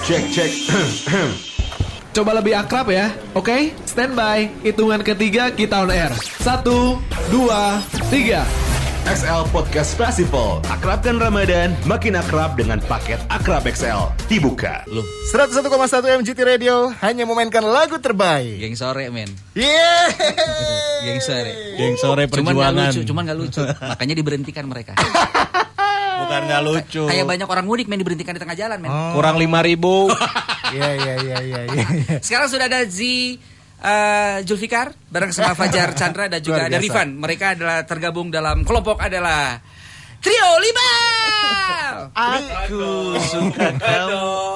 Cek cek. Coba lebih akrab ya, oke? Standby, hitungan ketiga kita on air. Satu, dua, tiga. XL Podcast Festival. Akrabkan Ramadan, makin akrab dengan paket Akrab XL. Dibuka. 101,1 MGT Radio hanya memainkan lagu terbaik. Geng sore men Yeah. Geng sore Geng sore Cuman gak perjuangan. lucu Cuman gak lucu Makanya diberhentikan mereka Bukan nggak lucu. Kayak banyak orang mudik men Diberhentikan di tengah jalan men Kurang lima ribu. Iya iya iya iya iya. Sekarang sudah ada Z uh, Julfikar Bareng sama Fajar Chandra Dan juga ada. Rifan Mereka adalah tergabung dalam kelompok adalah Trio Lima Aku suka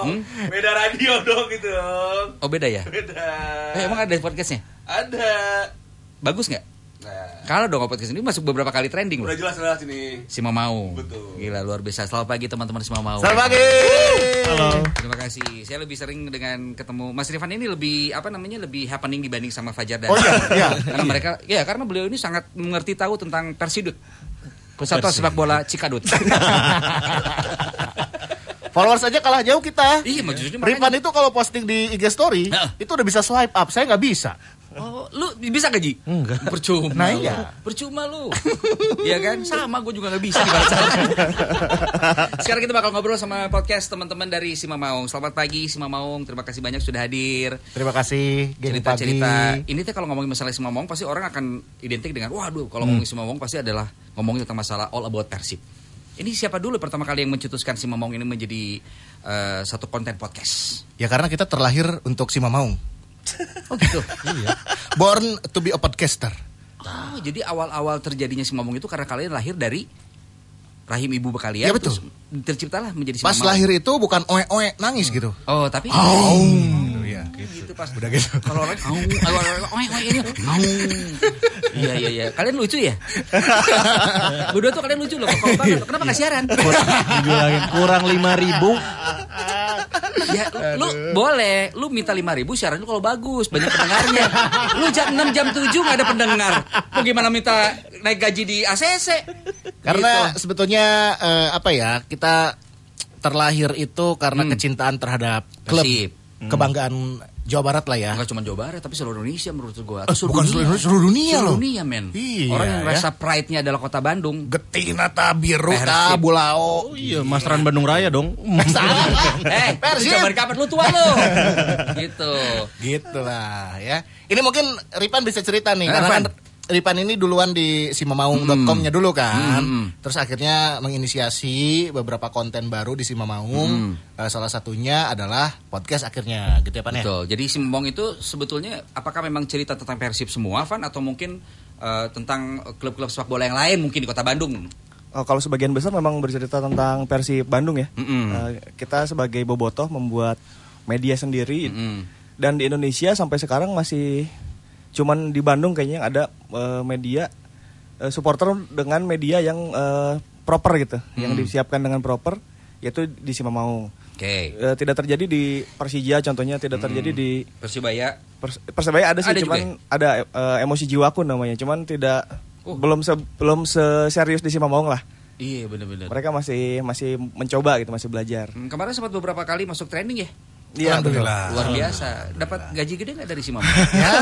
Hmm? Beda radio dong gitu dong. Oh beda ya? Beda. Eh, emang ada podcastnya? Ada. Bagus nggak? Nah, Kalau dong podcast ini masuk beberapa kali trending loh udah jelas jelas ini. Si Mamau Betul. Gila luar biasa Selamat pagi teman-teman si Mamau Selamat pagi. Halo. Terima kasih. Saya lebih sering dengan ketemu Mas Rifan ini lebih apa namanya lebih happening dibanding sama Fajar dan Oh, iya, iya. karena mereka ya karena beliau ini sangat mengerti tahu tentang Persidut. Persatuan sepak bola Cikadut. Followers aja kalah jauh kita. iya, maksudnya Rifan itu kalau posting di IG story Heeh. itu udah bisa swipe up, saya nggak bisa. Oh, lu bisa gaji? Enggak. Percuma. Nah, lu. iya. Percuma lu. Iya kan? Sama gue juga nggak bisa dibaca. Sekarang kita bakal ngobrol sama podcast teman-teman dari Sima Maung. Selamat pagi Sima Maung. Terima kasih banyak sudah hadir. Terima kasih, cerita-cerita ini tuh kalau ngomongin masalah Simamong pasti orang akan identik dengan waduh kalau Hmm. ngomongin Simamong pasti adalah ngomongin tentang masalah all about Persib. Ini siapa dulu pertama kali yang mencetuskan Simamong ini menjadi eh, satu konten podcast? Ya karena kita terlahir untuk Sima Maung. Oh gitu. Iya. Born to be a podcaster. Oh, jadi awal-awal terjadinya Simamong itu karena kalian lahir dari rahim ibu kalian. Ya, betul. terciptalah menjadi Pas Simamong. lahir itu bukan oe-oe nangis gitu. Oh, tapi Iya. gitu pas Udah gitu. kalau orang au au au au au, ini au. Iya iya iya. Kalian lucu ya? Berdua tuh kalian lucu loh. Kalau banget. Kenapa nggak siaran? Kurang lima ribu. Ya, lu boleh, lu minta 5 ribu siaran lu kalau bagus, banyak pendengarnya. Lu jam 6 jam 7 nggak ada pendengar. Lu gimana minta naik gaji di ACC? Karena Gitu. sebetulnya eh, apa ya kita terlahir itu karena Hmm. kecintaan terhadap klub Persib. kebanggaan Jawa Barat lah ya. Enggak cuma Jawa Barat tapi seluruh Indonesia menurut gua. Eh, bukan seluruh Indonesia, seluruh dunia Seluruh loh. dunia, men. Iya, Orang yang ya. rasa pride-nya adalah kota Bandung. Getina ta biru ta bulao. Oh iya, Masteran Bandung Raya dong. eh, Persib. Persib. kapan lu tua lu? gitu. Gitu lah ya. Ini mungkin Ripan bisa cerita nih Eh, karena kan Ripan ini duluan di simamaung.com-nya dulu kan. Hmm, hmm. Terus akhirnya menginisiasi beberapa konten baru di Simamaung. Hmm. Eh, salah satunya adalah podcast akhirnya gitu ya Pan ya. Betul. Jadi Simong itu sebetulnya apakah memang cerita tentang Persib semua, Van atau mungkin eh, tentang klub-klub sepak bola yang lain mungkin di kota Bandung? Oh, kalau sebagian besar memang bercerita tentang Persib Bandung ya. Mm-mm. Eh, kita sebagai bobotoh membuat media sendiri Mm-mm. dan di Indonesia sampai sekarang masih cuman di Bandung kayaknya yang ada eh, media eh, supporter dengan media yang eh, proper gitu, yang Mm. disiapkan dengan proper yaitu di Simamaung. Oke. Eh, tidak terjadi di Persija contohnya tidak terjadi di Persibaya Pers- Persebaya ada sih Ada juga cuman ada eh, emosi jiwaku namanya cuman tidak Oh. belum se belum serius di Simamaung lah. Iya benar-benar. Mereka masih masih mencoba gitu, masih belajar. Hmm, kemarin sempat beberapa kali masuk training ya. Iya, Alhamdulillah. Luar biasa. Dapat gaji gede nggak dari si Mama? Ya,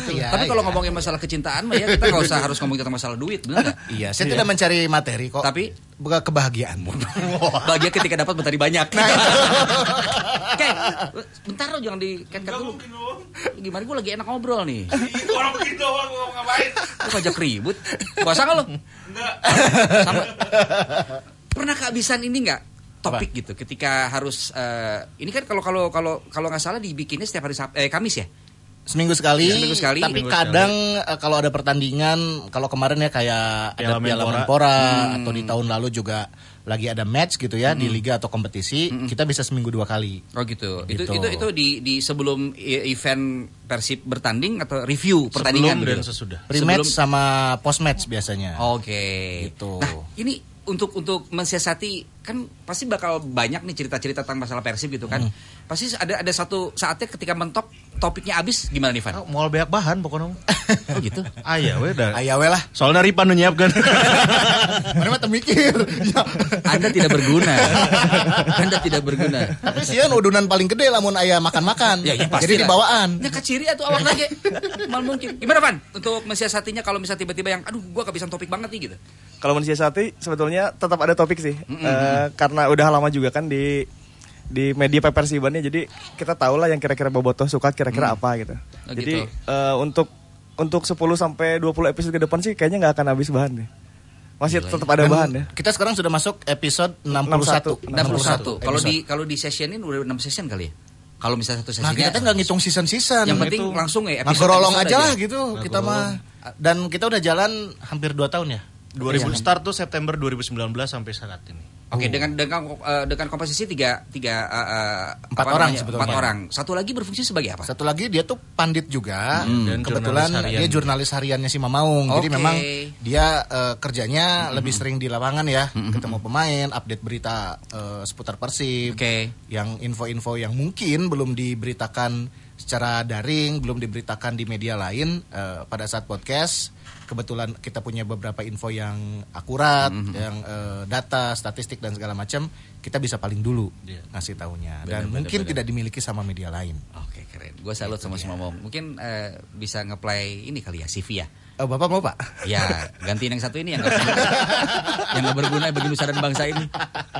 gitu ya. Tapi kalau ya. ngomongin masalah kecintaan mah ya kita nggak usah harus ngomongin tentang masalah duit, benar nggak? Iya, saya tidak mencari materi kok. Tapi bukan kebahagiaan. bahagia ketika dapat mentari banyak. Oke, bentar lo jangan di cut cut dulu. Gimana gue lagi enak ngobrol nih. Orang begitu doang mau ngapain? Lu ngajak ribut. Puasa nggak lo? Enggak. Sama. Pernah kehabisan ini nggak? Topik gitu ketika harus eh, ini kan kalau kalau kalau kalau nggak salah dibikinnya setiap hari Sab- eh, Kamis ya. Seminggu sekali. Seminggu sekali. Tapi Seminggu kadang eh, kalau ada pertandingan, kalau kemarin ya kayak ada Piala Piala Menpora. Menpora Hmm. atau di tahun lalu juga lagi ada match gitu ya di liga atau kompetisi, kita bisa seminggu dua kali. Oh gitu. Itu Gitu. itu itu di di sebelum e- event Persib bertanding atau review pertandingan Sebelum dan gitu? sesudah. Pre-match Sebelum- sama post-match biasanya. Oke. Gitu. Nah, ini untuk untuk mensiasati kan pasti bakal banyak nih cerita-cerita tentang masalah Persib gitu kan. Pasti ada ada satu saatnya ketika mentok topiknya habis gimana nih Van? Oh, Mau banyak bahan pokoknya. Oh gitu. Ah iya we dah. Aya we lah. Soalnya Ripan nu nyiapkan. Mana mah mikir. Ya. Anda tidak berguna. Anda tidak berguna. Tapi sieun udunan paling gede lamun aya makan-makan. Ya, ya pasti Jadi dibawaan. Ya keciri atau awak lagi. Mal mungkin. Gimana Van? Untuk mensiasatinya kalau misalnya tiba-tiba yang aduh gua kehabisan topik banget nih gitu. Kalau mensiasati sebetulnya tetap ada topik sih. Eh, karena udah lama juga kan di di media Persibannya jadi kita tahu lah yang kira-kira Bobotoh suka kira-kira apa gitu. Oh, jadi gitu. eh, untuk untuk 10 sampai 20 episode ke depan sih kayaknya nggak akan habis bahan deh. Masih tetap ada bahan ya. Kita sekarang sudah masuk episode 61. 61. Kalau di kalau di sessionin udah 6 session kali ya. Kalau misalnya satu Nah, sesinya kita tuh nggak ngitung season-season. yang penting langsung ya Nah, episode- gorolong episode aja lah gitu kita mah. Dan kita udah jalan hampir 2 tahun ya. 2000 start tuh September 2019 sampai saat ini. Oke, dengan dengan eh, dengan komposisi tiga tiga eh, Empat orang namanya? sebetulnya. Empat orang. Satu lagi berfungsi sebagai apa? Satu lagi dia tuh pandit juga dan Dan kebetulan jurnalis harian. dia jurnalis hariannya si Mamaung. Jadi Oke. memang dia eh, kerjanya lebih sering di lapangan ya, ketemu pemain, update berita eh, seputar Persib. Oke. Yang info-info yang mungkin belum diberitakan secara daring, belum diberitakan di media lain eh, pada saat podcast. Kebetulan kita punya beberapa info yang akurat, yang eh, data, statistik dan segala macam, kita bisa paling dulu ngasih tahunya. Dan mungkin tidak dimiliki sama media lain. Oke, keren. Gue salut sama si Momong. Mungkin eh, bisa ngeplay ini kali ya CV ya. Oh, Bapak mau Pak? Ya, gantiin yang satu ini yang gak, yang gak berguna bagi nusa dan bangsa ini.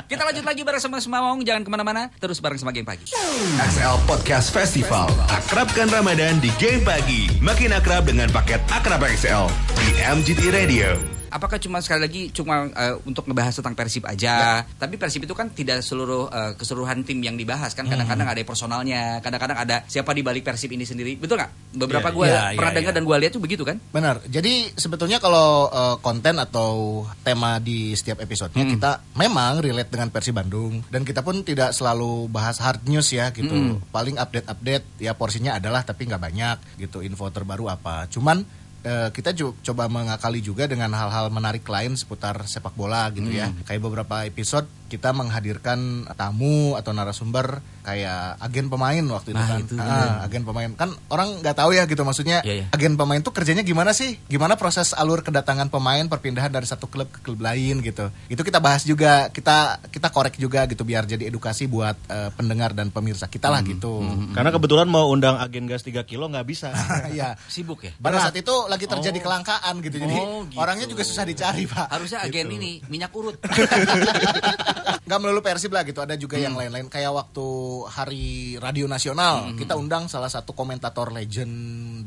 Kita lanjut lagi bareng sama Semamong, jangan ke mana-mana, terus bareng sama Game Pagi. XL Podcast Festival. Akrabkan Ramadan di Game Pagi. Makin akrab dengan paket Akrab XL di MGT Radio. Apakah cuma sekali lagi cuma eh, untuk ngebahas tentang Persib aja? Tapi Persib itu kan tidak seluruh eh, keseluruhan tim yang dibahas kan. Kadang-kadang ada personalnya, kadang-kadang ada siapa di balik Persib ini sendiri. Betul nggak? Beberapa Iya, gue iya, pernah iya, dengar iya. dan gue lihat tuh begitu kan? Benar. Jadi sebetulnya kalau eh, konten atau tema di setiap episodenya kita memang relate dengan versi Bandung dan kita pun tidak selalu bahas hard news ya gitu. Paling update-update ya porsinya adalah tapi nggak banyak gitu info terbaru apa. Cuman eh, kita ju- coba mengakali juga dengan hal-hal menarik lain seputar sepak bola gitu ya. Kayak beberapa episode kita menghadirkan tamu atau narasumber kayak agen pemain waktu itu Nah, kan. itu, Ah, agen pemain kan orang nggak tahu ya gitu maksudnya Iya, iya. agen pemain tuh kerjanya gimana sih? Gimana proses alur kedatangan pemain perpindahan dari satu klub ke klub lain gitu. Itu kita bahas juga, kita kita korek juga gitu biar jadi edukasi buat eh, pendengar dan pemirsa kita lah gitu. Karena kebetulan mau undang agen gas 3 kilo nggak bisa. Iya. Sibuk ya? Pada saat itu lagi terjadi kelangkaan gitu. Jadi Oh, gitu. orangnya juga susah dicari, Pak. Harusnya agen ini minyak urut. Nggak melulu Persib lah gitu, ada juga yang lain-lain kayak waktu Hari Radio Nasional, kita undang salah satu komentator legend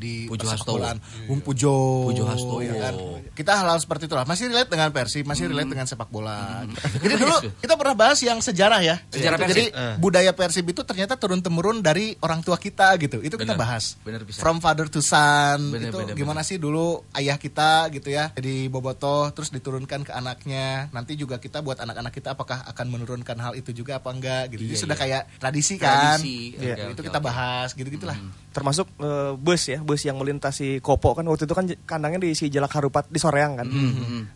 di Pujo persepak Hastowo. bolaan, Bung Pujo. Pujo Hastowo. ya kan? Kita hal-hal seperti itulah, masih relate dengan Persib, masih relate dengan sepak bola. Jadi dulu kita pernah bahas yang sejarah ya. Sejarah Jadi Persib. budaya Persib itu ternyata turun temurun dari orang tua kita gitu. Itu kita Bener. bahas. Bener bisa. From father to son. Bener, itu bener, gimana sih dulu ayah kita gitu ya jadi bobotoh terus diturunkan ke anaknya. Nanti juga kita buat anak-anak kita apakah akan menurunkan hal itu juga apa enggak gitu. Jadi Iya, sudah iya. kayak tradisi kan. Tradisi. Iya, Oke, itu oke, kita oke. bahas gitu-gitulah. Termasuk eh, bus ya, bus yang melintasi Kopo kan waktu itu kan kandangnya di si Jalak Harupat di Soreang kan.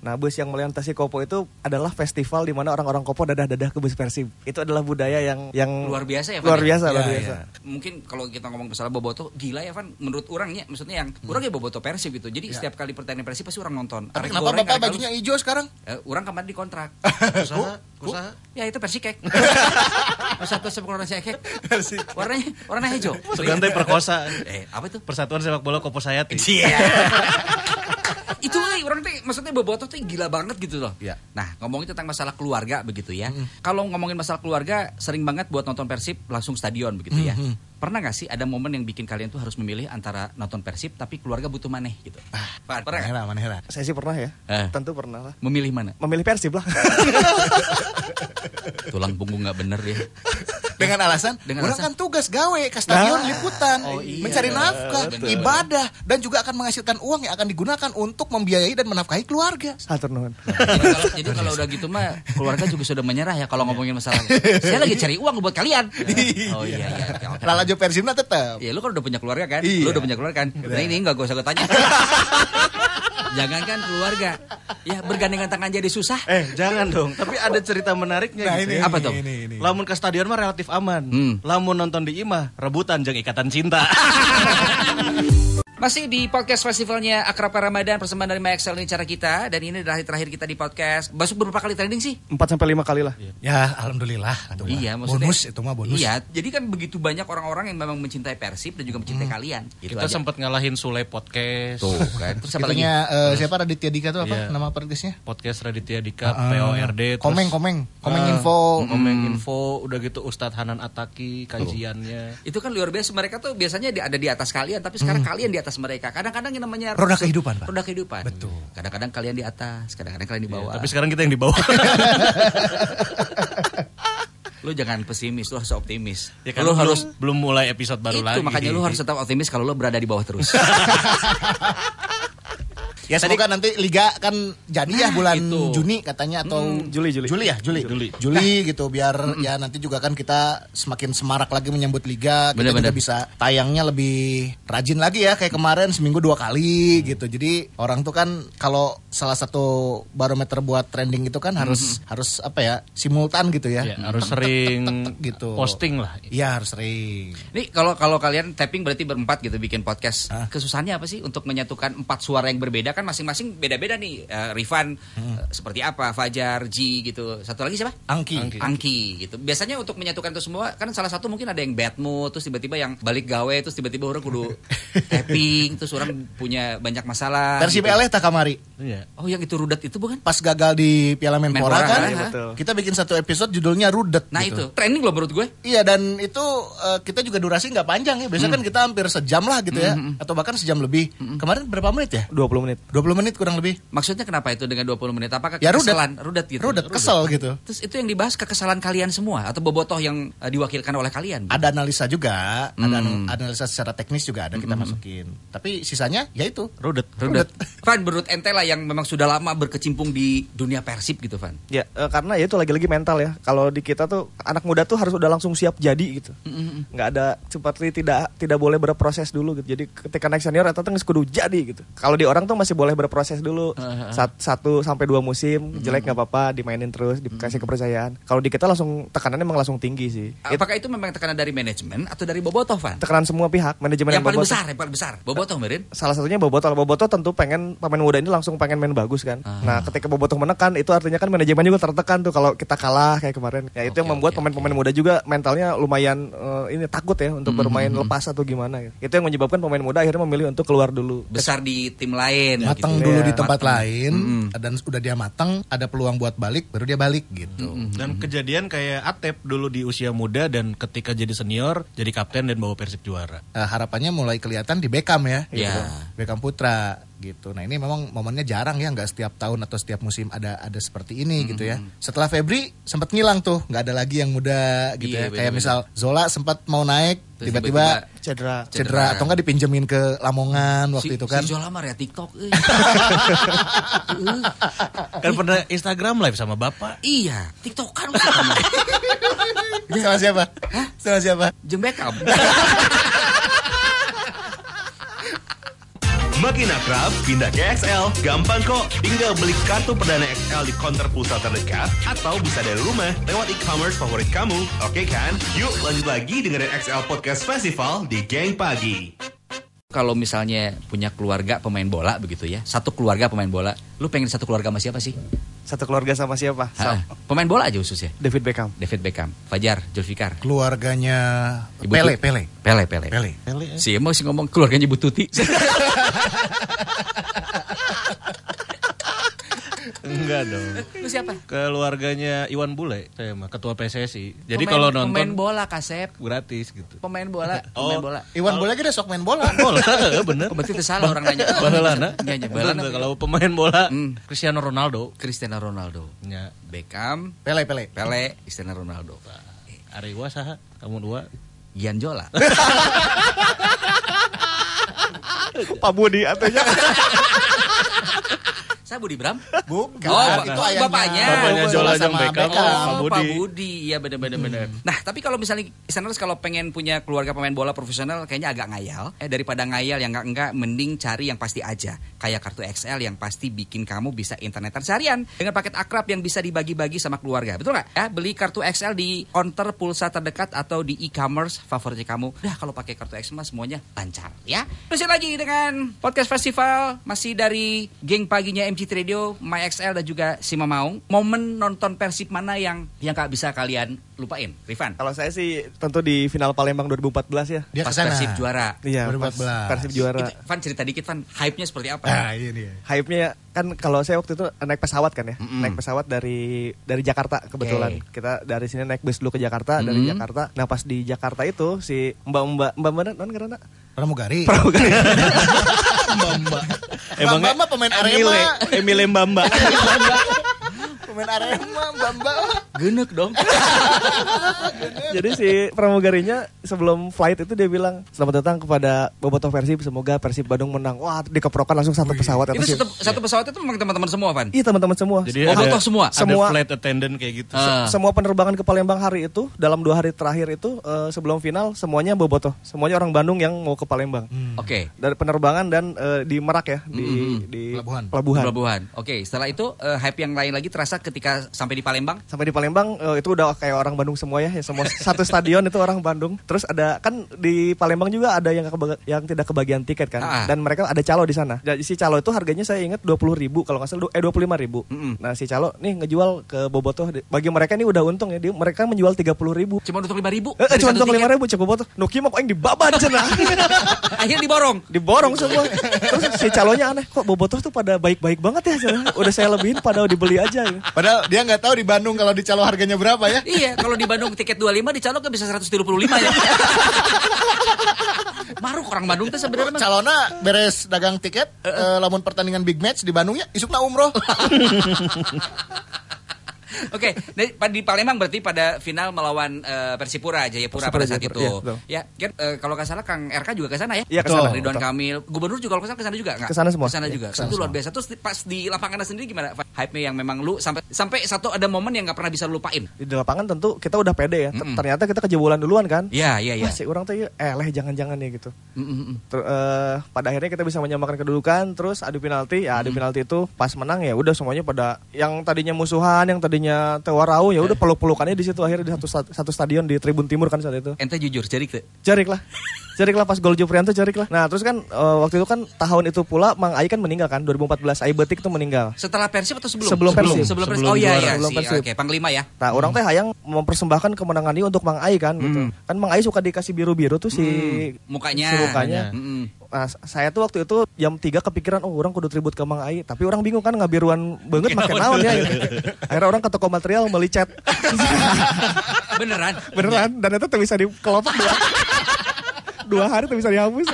Nah, bus yang melintasi Kopo itu adalah festival di mana orang-orang Kopo dadah-dadah ke bus Persib. Itu adalah budaya yang yang Luar biasa ya, Van, Luar ya? biasa, luar Iya, biasa. Mungkin kalau kita ngomong masalah Boboto, gila ya Van, menurut orangnya, maksudnya yang orangnya Boboto Persib gitu. Jadi setiap kali pertandingan Persib pasti orang nonton. Tapi kenapa Bapak bajunya hijau sekarang? Eh, orang kemarin dikontrak. Usaha, usaha. Ya itu Persikek. Satu sepak bola Persikek. Warnanya warna hijau. Segantai perkosa. Eh, apa itu? Persatuan sepak bola Kopo Sayati. itu eh, orang tuh maksudnya bobotoh tuh gila banget gitu loh. Iya. Nah ngomongin tentang masalah keluarga begitu ya. Kalau ngomongin masalah keluarga sering banget buat nonton Persib langsung stadion begitu ya. Pernah nggak sih ada momen yang bikin kalian tuh harus memilih antara nonton Persib tapi keluarga butuh maneh gitu? Pan, pernah nggak? Mana. Saya sih pernah ya. Eh. Tentu pernah lah. Memilih mana? Memilih Persib lah. Tulang punggung nggak bener dia. Dengan alasan, Dengan orang alasan- kan tugas gawe ke stadion Nah. liputan, Oh, iya. mencari nafkah, Betul. ibadah, dan juga akan menghasilkan uang yang akan digunakan untuk membiayai dan menafkahi keluarga. Hatur nuhun. jadi, kalau, jadi kalau udah gitu mah keluarga juga sudah menyerah ya kalau ngomongin masalah. Saya lagi cari uang buat kalian. Oh iya iya. Oke. Lalajo Persibna tetap. Ya lu kan udah punya keluarga kan? Iya. Lu udah punya keluarga kan? Nah ini nggak gue usah gue tanya. Jangankan keluarga, ya bergandengan tangan jadi susah. Eh, jangan dong. Tapi ada cerita menariknya Nah, gitu ini, ya. Apa tuh? Ini, ini. Lamun ke stadion mah relatif aman. Hmm. Lamun nonton di imah, rebutan jeung ikatan cinta. Masih di podcast festivalnya Akrab Ramadan persembahan dari MyXL ini cara kita dan ini adalah hari terakhir kita di podcast. Basuk berapa kali trending sih? 4 sampai 5 kali lah. Ya, alhamdulillah. Iya, maksudnya bonus itu mah bonus. Iya, jadi kan begitu banyak orang-orang yang memang mencintai Persib dan juga mencintai kalian. Gitu Kita sempat ngalahin Sule Podcast. tuh kan. Terus apa lagi? Eh, siapa Raditya Dika tuh apa Iya. nama podcastnya? Podcast Raditya Dika, Ah, PORD. terus- Komeng, komeng, komeng Ah, info. Komeng info, udah gitu Ustadz Hanan Ataki kajiannya. Itu kan luar biasa mereka tuh biasanya ada di atas kalian tapi sekarang kalian di atas mereka. Kadang-kadang yang namanya Roda kehidupan, Pak. Roda kehidupan. Betul. Kadang-kadang kalian di atas, kadang-kadang kalian di bawah. Tapi sekarang kita yang di bawah. lu jangan pesimis, lu harus optimis. ya kan lu belum- harus belum mulai episode baru itu lagi. makanya lu harus tetap optimis kalau lu berada di bawah terus. Ya semoga nanti liga kan jadi ya bulan itu. Juni katanya atau Juli, Juli. Juli ya, Juli. Juli. Juli gitu biar ya nanti juga kan kita semakin semarak lagi menyambut liga, kita Bener-bener. juga bisa tayangnya lebih rajin lagi ya kayak kemarin seminggu dua kali gitu. Jadi orang tuh kan kalau salah satu barometer buat trending itu kan harus harus apa ya simultan gitu ya. Ya, harus sering gitu. posting lah. Iya harus sering. Nih kalau kalau kalian tapping berarti berempat gitu bikin podcast. Ah. Kesusahannya apa sih untuk menyatukan empat suara yang berbeda kan masing-masing beda-beda nih. Eh, Rifan eh, seperti apa, Fajar, Ji gitu. Satu lagi siapa? Angki. Angki. Angki gitu. Biasanya untuk menyatukan itu semua kan salah satu mungkin ada yang bad mood terus tiba-tiba yang balik gawe terus tiba-tiba orang kudu tapping terus orang punya banyak masalah. Versi gitu. PLE tak kamari. Iya. Oh yang itu rudet itu bukan? Pas gagal di Piala Menpora, Menpora, kan, iya, betul. kita bikin satu episode judulnya Rudet. Nah gitu. itu trending loh menurut gue. Iya dan itu eh, kita juga durasi nggak panjang ya. Biasanya kan kita hampir sejam lah gitu ya, atau bahkan sejam lebih. Kemarin berapa menit ya? 20 menit. 20 menit kurang lebih. Maksudnya kenapa itu dengan 20 menit? Apakah Ya, rudet. kekesalan? Rudet gitu. Rudet, kesel gitu. Terus itu yang dibahas kekesalan kalian semua atau bobotoh yang eh, diwakilkan oleh kalian? Ada analisa juga, ada Hmm. anal- analisa secara teknis juga ada kita masukin. Tapi sisanya ya itu. Rudet. Rudet. Van, menurut ente lah yang memang sudah lama berkecimpung di dunia persib gitu, Van. Ya, eh, karena ya itu lagi-lagi mental ya. Kalau di kita tuh anak muda tuh harus udah langsung siap jadi gitu. Nggak ada seperti tidak tidak boleh berproses dulu gitu. Jadi ketika naik senior atau tuh kudu jadi gitu. Kalau di orang tuh masih boleh berproses dulu. Sat- satu sampai dua musim jelek nggak apa-apa, dimainin terus, dikasih kepercayaan. Kalau di kita langsung tekanannya emang langsung tinggi sih. Apakah itu memang tekanan dari manajemen atau dari bobotoh, Van? tekanan semua pihak, manajemen Yang dan paling bobotoh. besar, yang paling besar. Bobotoh, Merin. Salah satunya Bobotoh. Bobotoh tentu pengen pemain muda ini langsung pengen main bagus kan. Ah. Nah, ketika Bobotoh menekan itu artinya kan manajemen juga tertekan tuh kalau kita kalah kayak kemarin. Ya itu Oke, yang membuat pemain-pemain muda juga mentalnya lumayan eh, ini takut ya untuk Hmm, bermain lepas atau gimana ya. Itu yang menyebabkan pemain muda akhirnya memilih untuk keluar dulu. Besar di tim lain. Matang gitu. dulu Iya, di tempat matang. lain dan udah dia matang, ada peluang buat balik, baru dia balik gitu. Dan kejadian kayak Atep dulu di usia muda dan ketika jadi senior jadi kapten dan bawa Persib juara. Eh, harapannya mulai kelihatan di Beckham ya, Iya. gitu. Beckham Putra gitu. Nah ini memang momennya jarang ya, nggak setiap tahun atau setiap musim ada ada seperti ini gitu ya. Setelah Febri sempat ngilang tuh, nggak ada lagi yang muda gitu Iya, ya. Kayak bener-bener. misal Zola sempat mau naik, tiba-tiba Cedera. cedera. Cedera. atau nggak dipinjemin ke Lamongan waktu si, itu kan. Si Zola mah ya TikTok. eh. Kan pernah Instagram live sama Bapak. iya, TikTok kan. Sama siapa? Sama siapa? Jeng Makin akrab, pindah ke XL. Gampang kok, tinggal beli kartu perdana XL di konter pulsa terdekat atau bisa dari rumah lewat e-commerce favorit kamu. Oke kan? Yuk lanjut lagi dengerin XL Podcast Festival di Geng Pagi. Kalau misalnya punya keluarga pemain bola begitu ya, satu keluarga pemain bola, lu pengen satu keluarga sama siapa sih? Satu keluarga sama siapa? Ha, pemain bola aja khususnya. David Beckham. David Beckham, Fajar, Julfikar, Keluarganya Ibu Pele, Tut- Pele. Pele, Pele. Pele. Si emang sih ngomong keluarganya Bu Tuti. Enggak dong. Lu siapa? Keluarganya Iwan Bule, saya mah ketua PSSI. Jadi Pemain- kalau pemain nonton bola Kasep, gratis gitu. pemain bola, pemain Oh. bola. Iwan boleh kita sok main bola. Bola, bener. Oh, berarti itu salah orang nanya. Baheulana. Iya, iya, baheulana. Bener, Kalau pemain bola Hmm. Cristiano Ronaldo. Cristiano Ronaldo, Ya, Beckham, Pele, Pele. Pele, Cristiano Ronaldo. Ari wa saha? Kamu dua. Gian Jola. Pak Budi artinya. Saya Budi Bram. Bukan, Oh, itu ayahnya. bapaknya. Bapaknya Jola sama Jong Beckham. Oh, Budi. Pak Budi. Iya benar-benar benar. Nah, tapi kalau misalnya listeners kalau pengen punya keluarga pemain bola profesional kayaknya agak ngayal. Eh daripada ngayal yang enggak enggak mending cari yang pasti aja. Kayak kartu XL yang pasti bikin kamu bisa internetan seharian dengan paket akrab yang bisa dibagi-bagi sama keluarga. Betul nggak? Ya, beli kartu XL di counter pulsa terdekat atau di e-commerce favoritnya kamu. Dah kalau pakai kartu XL semuanya lancar ya. Terus lagi dengan podcast festival masih dari geng paginya MCT Radio, MyXL dan juga Sima Maung. Momen nonton Persib mana yang yang gak bisa kalian lupain? Rifan. Kalau saya sih tentu di final Palembang 2014 ya. Dia pas ke sana. Persib juara. Iya, pas 2014. Persib juara. Itu, Van cerita dikit Van, hype-nya seperti apa? Nah, ini dia. Hype-nya kan kalau saya waktu itu naik pesawat kan ya. Mm-mm. Naik pesawat dari dari Jakarta kebetulan. Oke. Kita dari sini naik bus dulu ke Jakarta, dari Mm-mm. Jakarta. Nah, pas di Jakarta itu si Mbak-mbak Mbak mana non karena Pramugari. Emangnya Emangnya Mbak pemain Emile, Arema. Emile Mbamba. Pemain Arema, Bamba. Genek dong. Jadi si pramugarinya sebelum flight itu dia bilang selamat datang kepada Bobotoh Persib semoga Persib Bandung menang. Wah, dikeprokan langsung satu pesawat itu satu, satu pesawat itu memang teman-teman semua Van? Iya teman-teman semua. Jadi Oh, ada, betul semua? ada Semua. flight attendant kayak gitu. Ah. Semua penerbangan ke Palembang hari itu dalam dua hari terakhir itu eh, sebelum final semuanya Bobotoh, semuanya orang Bandung yang mau ke Palembang. Oke. Dari penerbangan dan eh, di Merak ya di di Pelabuhan. pelabuhan. Pelabuhan. Oke, setelah itu eh, hype yang lain lagi terasa ketika sampai di Palembang. Sampai di Palembang eh, itu udah kayak orang Bandung semua ya, ya semua satu stadion itu orang Bandung. Terus ada kan di Palembang juga ada yang kebag- yang tidak kebagian tiket kan, Ah. dan mereka ada calo di sana. Jadi si calo itu harganya saya ingat dua puluh ribu kalau nggak salah eh dua puluh lima ribu. Mm-mm. Nah si calo nih ngejual ke Bobotoh, bagi mereka ini udah untung ya, dia, mereka menjual tiga puluh ribu. Cuma untuk lima ribu. Eh, eh, cuma untuk lima ribu cukup Bobotoh. Nuki mah kok yang dibaban cenah. Akhirnya diborong. diborong semua. Terus si calonnya aneh, kok Bobotoh tuh pada baik-baik banget ya. cenah. Udah saya lebihin pada dibeli aja. Ya. Padahal dia nggak tahu di Bandung kalau di calo harganya berapa ya. iya, kalau di Bandung tiket 25 di Calok kan bisa 135 ya. Maruk orang Bandung tuh sebenarnya. Calona beres dagang tiket, eh, lamun pertandingan big match di Bandungnya, isukna umroh. Oke, di, di Palembang berarti pada final melawan eh, Persipura Jayapura Persipura, pada saat Jayapura, itu. iya, ya, kan eh, kalau nggak salah Kang RK juga ke sana ya? Iya, ke sana. Ridwan. Kamil, gubernur juga kalau ke sana ke sana juga nggak? Ke sana semua. Ke sana juga. itu luar biasa. Terus pas di lapangan sendiri gimana? Hype-nya yang memang lu sampai sampai satu ada momen yang nggak pernah bisa lu lupain. Di lapangan tentu kita udah pede ya. Ter- Mm-mm. Ternyata kita kejebolan duluan kan. Iya, iya, iya. Wah, si orang tuh ya, eh leh jangan-jangan ya gitu. Mm, mm, mm. Ter- eh, pada akhirnya kita bisa menyamakan kedudukan, terus adu penalti, ya adu penalti itu pas menang ya udah semuanya pada yang tadinya musuhan, yang tadinya tewarau ya udah peluk-pelukannya di situ akhirnya di satu satu stadion di Tribun Timur kan saat itu. Ente jujur, jadi tuh. Jarik lah. Jarik lah pas gol Juprianto jarik lah. Nah, terus kan eh, waktu itu kan tahun itu pula Mang Ai kan meninggal kan 2014 Ai Betik tuh meninggal. Setelah Persib atau sebelum? Sebelum Persib. Sebelum Persib. Sebelum Oh iya iya Sebelum. Persib. Oke, Panglima ya. Nah, orang teh hayang mempersembahkan kemenangan ini untuk Mang Ai kan gitu. Kan Mang Ai suka dikasih biru-biru tuh si Mukanya. si mukanya. Mm-mm. Nah, saya tuh waktu itu jam 3 kepikiran oh orang kudu tribut ke Mang Ai, tapi orang bingung kan ngabiruan banget makin naon ya. Akhirnya orang ke toko material beli cat. Beneran. Beneran dan itu tuh bisa dikelopak dua. dua hari tuh bisa dihapus.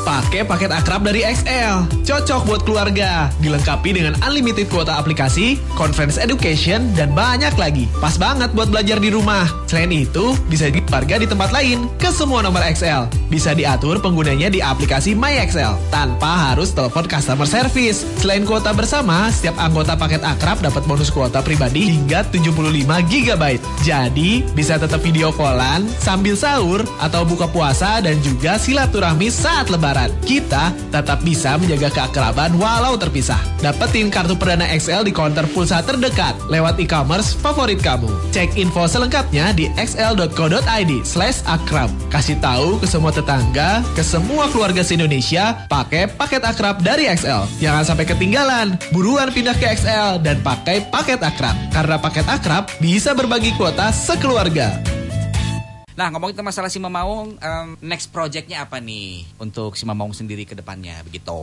Pakai paket akrab dari XL. Cocok buat keluarga. Dilengkapi dengan unlimited kuota aplikasi, conference education, dan banyak lagi. Pas banget buat belajar di rumah. Selain itu, bisa diharga di tempat lain ke semua nomor XL. Bisa diatur penggunanya di aplikasi MyXL tanpa harus telepon customer service. Selain kuota bersama, setiap anggota paket akrab dapat bonus kuota pribadi hingga 75 GB. Jadi, bisa tetap video callan sambil sahur atau buka puasa dan juga silaturahmi saat lebaran. Kita tetap bisa menjaga keakraban walau terpisah. Dapetin kartu perdana XL di counter pulsa terdekat lewat e-commerce favorit kamu. Cek info selengkapnya di xl.co.id slash akrab. Kasih tahu ke semua tetangga, ke semua keluarga se-Indonesia, pakai paket akrab dari XL. Jangan sampai ketinggalan. Buruan pindah ke XL dan pakai paket akrab. Karena paket akrab bisa berbagi kuota sekeluarga. Nah ngomongin tentang masalah Sima Maung, em, next projectnya apa nih untuk Sima Maung sendiri ke depannya begitu?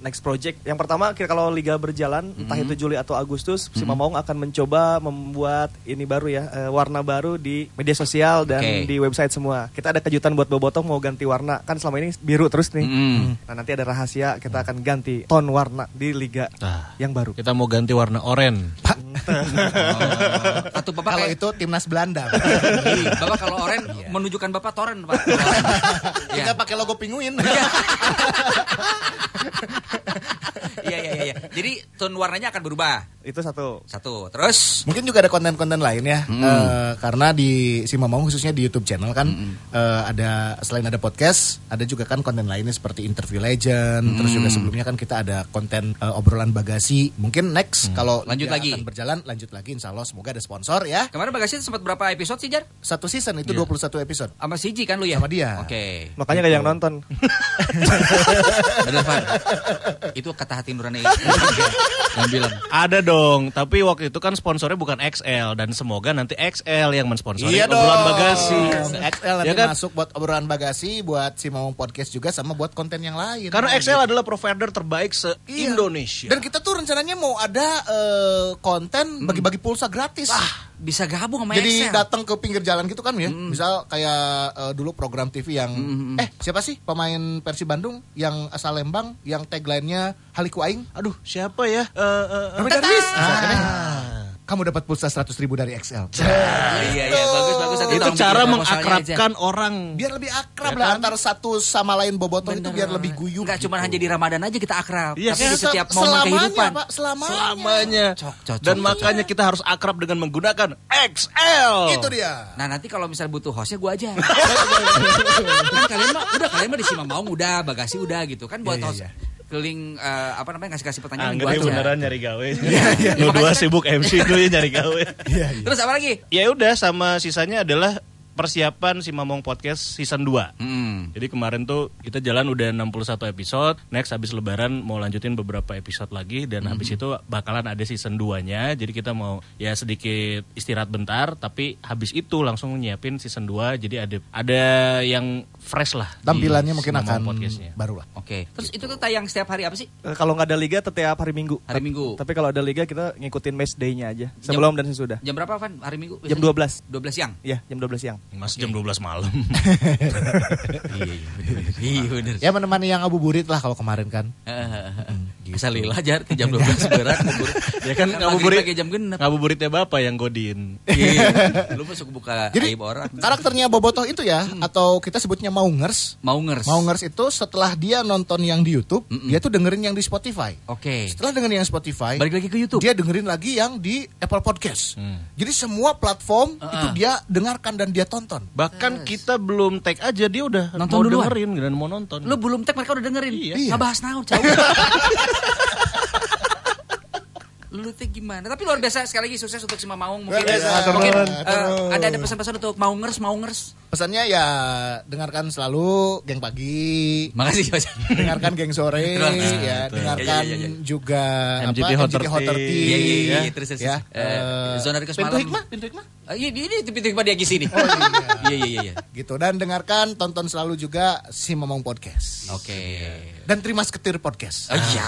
Next project yang pertama kira kalau liga berjalan entah itu Juli atau Agustus si Mamaung akan mencoba membuat ini baru ya eh, warna baru di media sosial dan Oke. di website semua. Kita ada kejutan buat Bobotoh mau ganti warna kan selama ini biru terus nih. Mm. Nah nanti ada rahasia kita akan ganti ton warna di liga Nah, yang baru. kita mau ganti warna oranye. Atau bapak Kalau kayak, itu timnas Belanda. Ih, bapak kalau oren menunjukkan bapak toren pak. Ya. pakai logo pinguin. Iya iya iya. Jadi tone warnanya akan berubah. Itu satu. Satu. Terus Mungkin juga ada konten-konten lain ya, Eh, karena di si Mamang khususnya di YouTube channel kan eh, ada selain ada podcast, ada juga kan konten lainnya seperti interview legend, terus juga sebelumnya kan kita ada konten eh, obrolan bagasi. Mungkin next kalau Lanjut lagi. akan berjalan, lanjut lagi, Insya Allah semoga ada sponsor ya. kemarin bagasi sempat berapa episode sih Jar? Satu season itu 21 episode. Sama Siji kan lu ya? Sama dia. Oke. Makanya gak yang nonton. Itu kata hati nurani. Yang bilang. Ada dong, tapi waktu itu kan sponsornya bukan XL dan semoga nanti XL yang mensponsori Iya obrolan dong. bagasi. XL nanti Ya kan? masuk buat obrolan bagasi, buat si Mamang podcast juga sama buat konten yang lain. Karena Nah, XL gitu. adalah provider terbaik Iya. se-Indonesia. Dan kita tuh rencananya mau ada eh, konten bagi-bagi pulsa gratis. Bisa gabung sama Jadi Excel. datang ke pinggir jalan gitu kan ya. Misal kayak eh, dulu program TV yang eh siapa sih pemain Persib Bandung yang asal Lembang yang tagline-nya Haliku Aing? Aduh, siapa ya? Eh, eh, eh. Robert Darwis. Misalkan ya. Kamu dapat pulsa 100 ribu dari XL. Iya iya bagus itu cara mengakrabkan orang. Biar lebih akrab Ya lah kan? antara satu sama lain bobotoh itu biar lebih guyup. Enggak cuma gitu. hanya di Ramadan aja kita akrab, Iya, tapi di Se- setiap momen selamanya, kehidupan. Pak, selamanya. Selamanya. Cok, cok, Dan cok, makanya kita harus akrab dengan menggunakan XL. Itu dia. Nah nanti kalau misal butuh hostnya gue aja. kan kalian mah udah kalian mah di Sima Maung udah, bagasi udah gitu kan buat Iya, iya, host iya. Keliling eh, apa namanya ngasih kasih pertanyaan Angga gue aja. beneran nyari gawe. iya. Lu dua sibuk MC dulu ya nyari gawe. Terus apa lagi? ya udah sama sisanya adalah persiapan si Mamong Podcast season 2. Hmm. Jadi kemarin tuh kita jalan udah 61 episode. Next habis lebaran mau lanjutin beberapa episode lagi dan habis itu bakalan ada season 2-nya. Jadi kita mau ya sedikit istirahat bentar tapi habis itu langsung nyiapin season 2. Jadi ada ada yang fresh lah. Tampilannya mungkin si akan podcastnya. baru lah. Oke. Terus itu tuh tayang setiap hari apa sih? Eh, Kalau nggak ada liga setiap hari Minggu. Hari Minggu. Tapi kalau ada liga kita ngikutin match day-nya aja. Sebelum dan sesudah. Jam berapa Van? Hari Minggu? Jam biasanya? 12. 12 siang. Iya, jam 12 siang. Mas jam 12 malam. iya iya bener. Iya bener. Ya menemani yang ngabuburit lah kalau kemarin kan. Asal lila jar ke jam 12 berat ngubur. ya kan ngabuburit pakai jam genep. Ngabuburitnya Bapak yang godin. Iya. Lu masuk buka Jadi aib orang. karakternya Bobotoh itu ya atau kita sebutnya Maungers. Maungers. Maungers itu setelah dia nonton yang di YouTube, dia tuh dengerin yang di Spotify. Oke. Setelah dengerin yang Spotify, Balik lagi ke YouTube. dia dengerin lagi yang di Apple Podcast. Jadi semua platform itu dia dengarkan dan dia tonton. Bahkan kita belum tag aja dia udah Nonton mau duluan. dengerin dan mau nonton. Lu belum tag mereka udah dengerin. Iya. Nggak bahas naon, jauh. Lu teh gimana? Tapi luar biasa sekali lagi sukses untuk Sima Maung mungkin. Biasa. mungkin Terus. eh, ada ada pesan-pesan untuk Maungers, Maungers. Pesannya ya dengarkan selalu geng pagi, Makasih Mas. dengarkan geng sore, ya, betul. dengarkan iya. juga MGT apa MGT Hot 30. Thirty. Iya, iya, terus, terus, ya. terus. Eh, zona request pintu hikmah, pintu hikmah. Ah, Iya, ini pintu hikmah dia sini. Oh, iya. Iya, iya, iya, iya. gitu dan dengarkan tonton selalu juga si Momong Podcast Oke. dan terima seketir podcast. Oh, iya.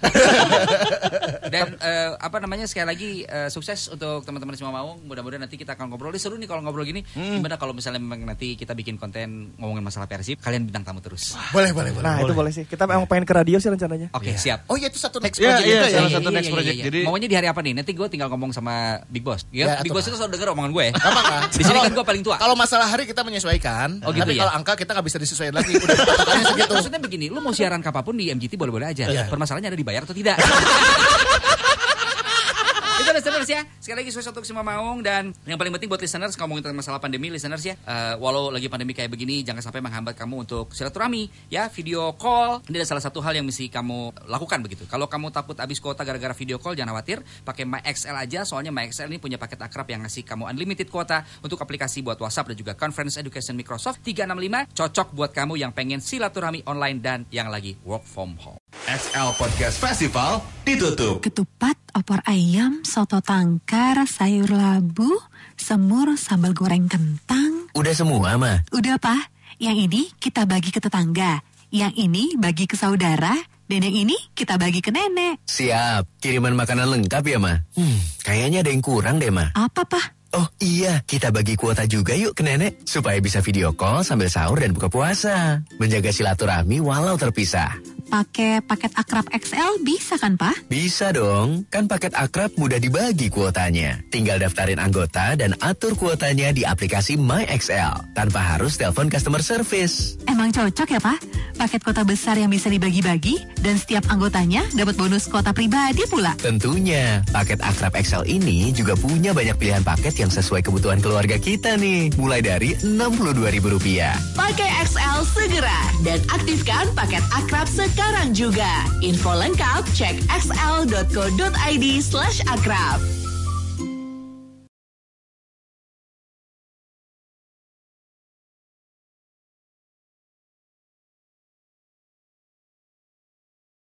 Dan eh, apa namanya sekali lagi eh, sukses untuk teman-teman semua Maung. Mudah-mudahan nanti kita akan ngobrol. Ini seru nih kalau ngobrol gini. Gimana kalau misalnya memang nanti kita bikin konten ngomongin masalah Persib, kalian bintang tamu terus. Boleh, boleh, boleh. Nah, itu boleh sih. Kita memang pengen ke radio sih rencananya. Oke, siap. Oh iya itu satu next Iya, project iya, juga ya. salah satu next project. Jadi- Maunya di hari apa nih? Nanti gue tinggal ngomong sama Big Boss. Ya, Ya, Big Boss itu selalu denger omongan gue. Kan? Di sini kan gue paling tua. Kalau masalah hari kita menyesuaikan, Oh, gitu tapi ya? kalau angka kita nggak bisa disesuaikan lagi. Udah patokannya segitu. Maksudnya begini, lu mau siaran kapan pun di MGT boleh-boleh aja. Permasalahannya ada dibayar atau tidak. Listeners ya. Sekali lagi sukses untuk semua Maung dan yang paling penting buat listeners ngomongin tentang masalah pandemi listeners ya. eh, walau lagi pandemi kayak begini jangan sampai menghambat kamu untuk silaturahmi ya, video call. Ini adalah salah satu hal yang mesti kamu lakukan begitu. Kalau kamu takut habis kuota gara-gara video call jangan khawatir, pakai MyXL aja soalnya MyXL ini punya paket akrab yang ngasih kamu unlimited kuota untuk aplikasi buat WhatsApp dan juga Conference Education Microsoft 365 cocok buat kamu yang pengen silaturahmi online dan yang lagi work from home. XL Podcast Festival ditutup. Ketupat, opor ayam, soto tangkar, sayur labu, semur, sambal goreng kentang. Udah semua, mah. Udah, Pak. Yang ini kita bagi ke tetangga. Yang ini bagi ke saudara. Dan yang ini kita bagi ke nenek. Siap. Kiriman makanan lengkap ya, mah. Hmm, kayaknya ada yang kurang deh, mah. Apa, Pak? Oh iya, kita bagi kuota juga yuk ke nenek. Supaya bisa video call sambil sahur dan buka puasa. Menjaga silaturahmi walau terpisah. Pakai paket Akrab XL bisa kan, Pak? Bisa dong, kan paket akrab mudah dibagi kuotanya. Tinggal daftarin anggota dan atur kuotanya di aplikasi MyXL tanpa harus telepon customer service. Emang cocok ya, Pak? Paket kota besar yang bisa dibagi-bagi dan setiap anggotanya dapat bonus kota pribadi pula. Tentunya, paket Akrab XL ini juga punya banyak pilihan paket yang sesuai kebutuhan keluarga kita nih. Mulai dari Rp62.000. Pakai XL segera dan aktifkan paket akrab sekarang juga. Info lengkap cek xl.co.id slash akrab.